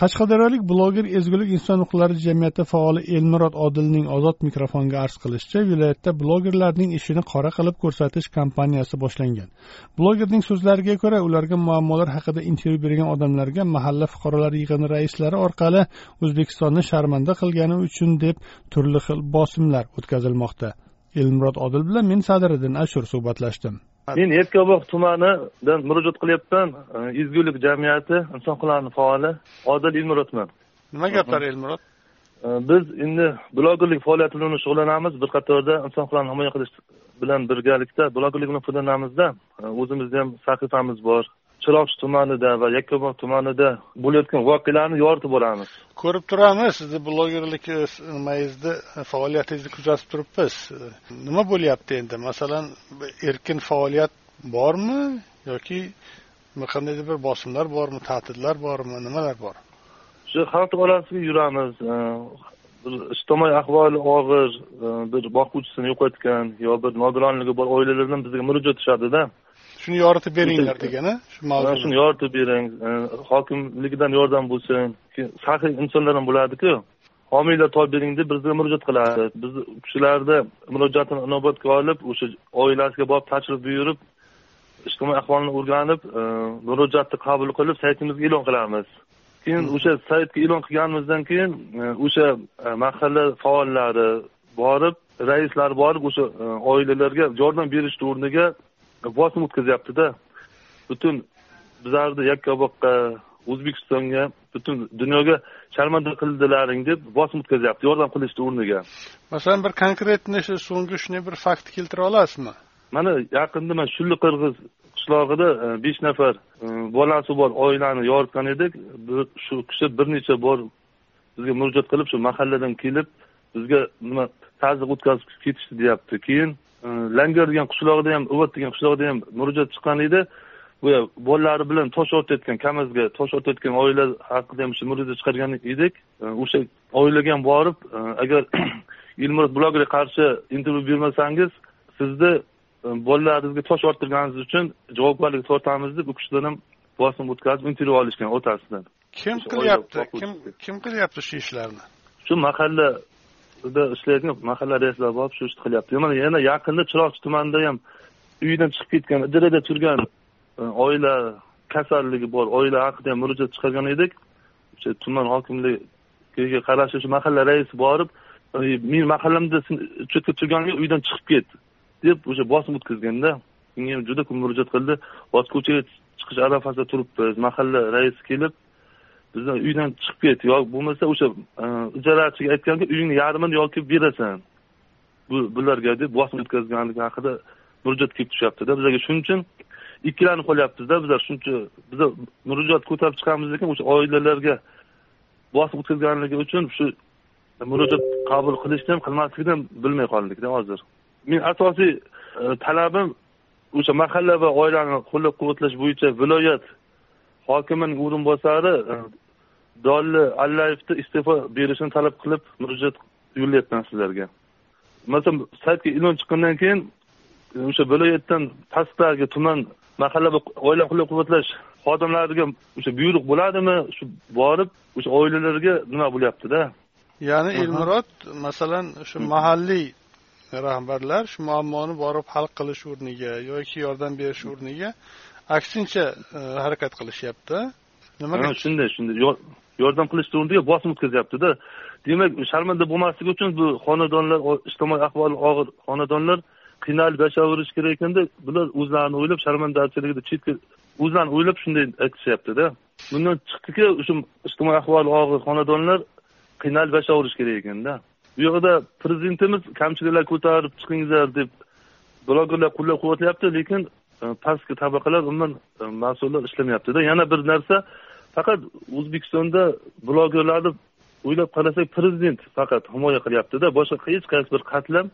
Qashqadaryolik bloger ezgulik inson huquqlari jamiyati faoli elmurod odilning ozod mikrofonga arz qilishicha viloyatda blogerlarning ishini qora qilib ko'rsatish kampaniyasi boshlangan. Blogerning so'zlariga ko'ra ularga muammolar haqida intervyu bergan odamlarga mahalla fuqarolar yig'ini raislari orqali o'zbekistonni sharmanda qilgani uchun deb turli xil bosimlar o'tkazilmoqda. Elmurod odil bilan men sadiriddin ashur suhbatlashdim. Men yakkabog' tumanidan murojaat qilyapman. Ezgulik jamiyati inson huquqlarini faoli. Odil ilmurodman nima gaplar elmurod? Biz endi blogerlik faoliyati bilan shug'ullanamiz. Bir qatorda inson huquqlarini himoya qilish bilan birgalikda blogerlik bilan foydalanamizda o'zimizni ham sahifamiz bor chiroqchi tumanida va yakkabog' tumanida bo'layotgan voqealarni yoritib boramiz. Ko'rib turamiz sizni blogerlik nimangizni faoliyatingizni kuzatib turibmiz. Nima bo'lyapti endi? Masalan erkin faoliyat bormi yoki qandaydir bir bosimlar bormi tahdidlar bormi nimalar bor? Shu xalq orasiga yuramiz. Bir ijtimoiy ahvoli og'ir bir boquvchisini yo'qotgan yo bir nogironligi bor oilalardan bizga murojaat tushadida shuni yoritib beringlar degani shu mavzu shuni yoritib bering. Hokimligidan yordam bo'lsin. Saxiy insonlar ham bo'ladiku. Homiylar topib bering deb bizga murojaat qiladi. Biz u kishilarni murojaatini inobatga olib o'sha oilasiga borib tashrif buyurib ijtimoiy ahvolini o'rganib murojaatni qabul qilib saytimizga e'lon qilamiz. Keyin o'sha saytga e'lon qilganimizdan keyin o'sha mahalla faollari borib raislar borib o'sha oilalarga yordam berishni o'rniga bosim o'tkazyaptida butun bizlarni yakkaboqqa o'zbekistonga butun dunyoga sharmanda qildilaring deb bosim o'tkazyapti yordam qilishni o'rniga. Masalan bir konkretniy shu so'nggi shunday bir fakt keltira olasizmi? Mana yaqinda man shulli qirg'iz qishlog'ida besh nafar bolasi bor oilani yoritgan edik. Shu kishi bir necha bor bizga murojaat qilib shu mahalladan kelib bizga nima tazyiq o'tkazib ketishdi deyapti. Keyin langar degan qishlog'ida ham uvot degan qishlog'ida ham murojaat chiqqan edi. Bu bolalari bilan tosh otayotgan kamazga tosh otayotgan oila haqida ham shu murojaat chiqargan edik. O'sha oilaga ham borib agar ilmurod blogerga qarshi intervyu bermasangiz sizni bolalaringizga tosh orttirganingiz uchun javobgarlik tortamiz deb u kishidan ham bosim o'tkazib intervyu olishgan otasidan. Kim qilyapti? kim kim qilyapti shu ishlarni? Shu mahalla sizda ishlaydigan mahalla raislari borib shu ishni qilyapti. Mana yana yaqinda chiroqchi tumanida ham uyidan chiqib ketgan ijarada turgan e, oila kasalligi bor. Oila haqida ham murojaat chiqargan edik. O'sha tuman hokimligiga qarashli shu mahalla raisi borib e, meni mahallamda uchetga turganiga uydan chiqib ket deb o'sha bosim o'tkazganda menga ham juda ko'p murojaat qildi. Hozir ko'chaga chiqish arafasida turibmiz mahalla raisi kelib bizdan uydan chiqib ket yo bo'lmasa o'sha e, ijarachiga aytganki uyingni yarmini yoki berasan. Bu bularga deb bosim o'tkazganligi haqida murojaat kelib tushyaptida bizlarga shuning uchun ikkilanib qolyapmizda bizlar shuncha biza murojaat ko'tarib chiqamiz lekin o'sha oilalarga bosim o'tkazganligi uchun shu murojaat qabul qilishni ham qilmaslikni ham bilmay qoldikda hozir. Men asosiy e, talabim o'sha mahalla va oilani qo'llab quvvatlash bo'yicha viloyat hokimining o'rinbosari dolli allayevni iste'fo berishini talab qilib murojaat yo'llayapman sizlarga. Masalan saytga e'lon chiqqandan keyin o'sha viloyatdan pastdagi tuman mahalla va oila qo'llab quvvatlash xodimlariga o'sha buyruq bo'ladimi? Shu borib o'sha oilalarga nima bo'lyaptida? Ya'ni elmurod masalan shu mahalliy rahbarlar shu muammoni borib hal qilish o'rniga yoki yordam berish o'rniga aksincha e, harakat qilishyapti. Nimaga? Shunday shunday. Yordam qilishni o'rniga bosim o'tkazyaptida. Demak sharmanda bo'lmasligi uchun bu xonadonlar ijtimoiy ahvoli og'ir xonadonlar qiynalib yashayverish kerak ekanda bular o'zlarini o'ylab sharmandachiligida chetga o'zlarini o'ylab shunday aytishyaptida. Bundan chiqdiki o'sha ijtimoiy ahvoli og'ir xonadonlar qiynalib yashayverish kerak ekanda. Bu yoqda prezidentimiz kamchiliklar ko'tarib chiqinglar deb blogerlar qo'llab quvvatlayapti lekin pastki tabaqalar umuman e, mas'ullar ishlamayaptida. Yana bir narsa faqat o'zbekistonda blogerlarni o'ylab qarasak prezident faqat himoya qilyaptida. Boshqa hech qaysi bir qatlam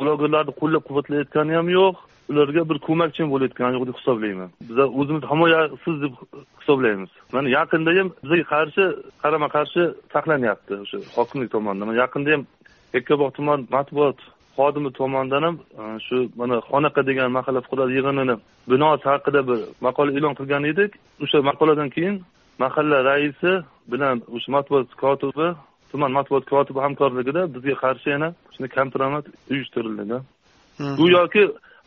blogerlarni qo'llab quvvatlayotgani ham yo'q ularga bir ko'makchi bo'layotgani yo'q deb hisoblayman. Biza o'zimiz himoyasiz deb hisoblaymiz. Mana yaqinda ham bizga qarshi qarama qarshi saqlanyapti o'sha hokimlik tomonidan. Yaqinda ham yakkabog' tuman matbuot xodimi tomonidan ham e, shu mana xonaqa degan mahalla fuqarolar yig'inini binosi haqida bir maqola e'lon qilgan edik. O'sha maqoladan keyin mahalla raisi bilan o'sha matbuot kotibi tuman matbuot kotibi hamkorligida bizga qarshi yana shunday kompromat uyushtirildida. Bu yoki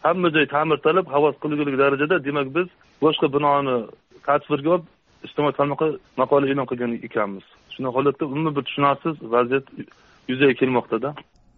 hamma joy ta'mirtalab havas qilgulik darajada demak biz boshqa binoni tasvirga olib ijtimoiy tarmoqqa maqola e'lon qilgan ekanmiz. Shunaqa holatda umuman bir tushunarsiz vaziyat yuzaga kelmoqdada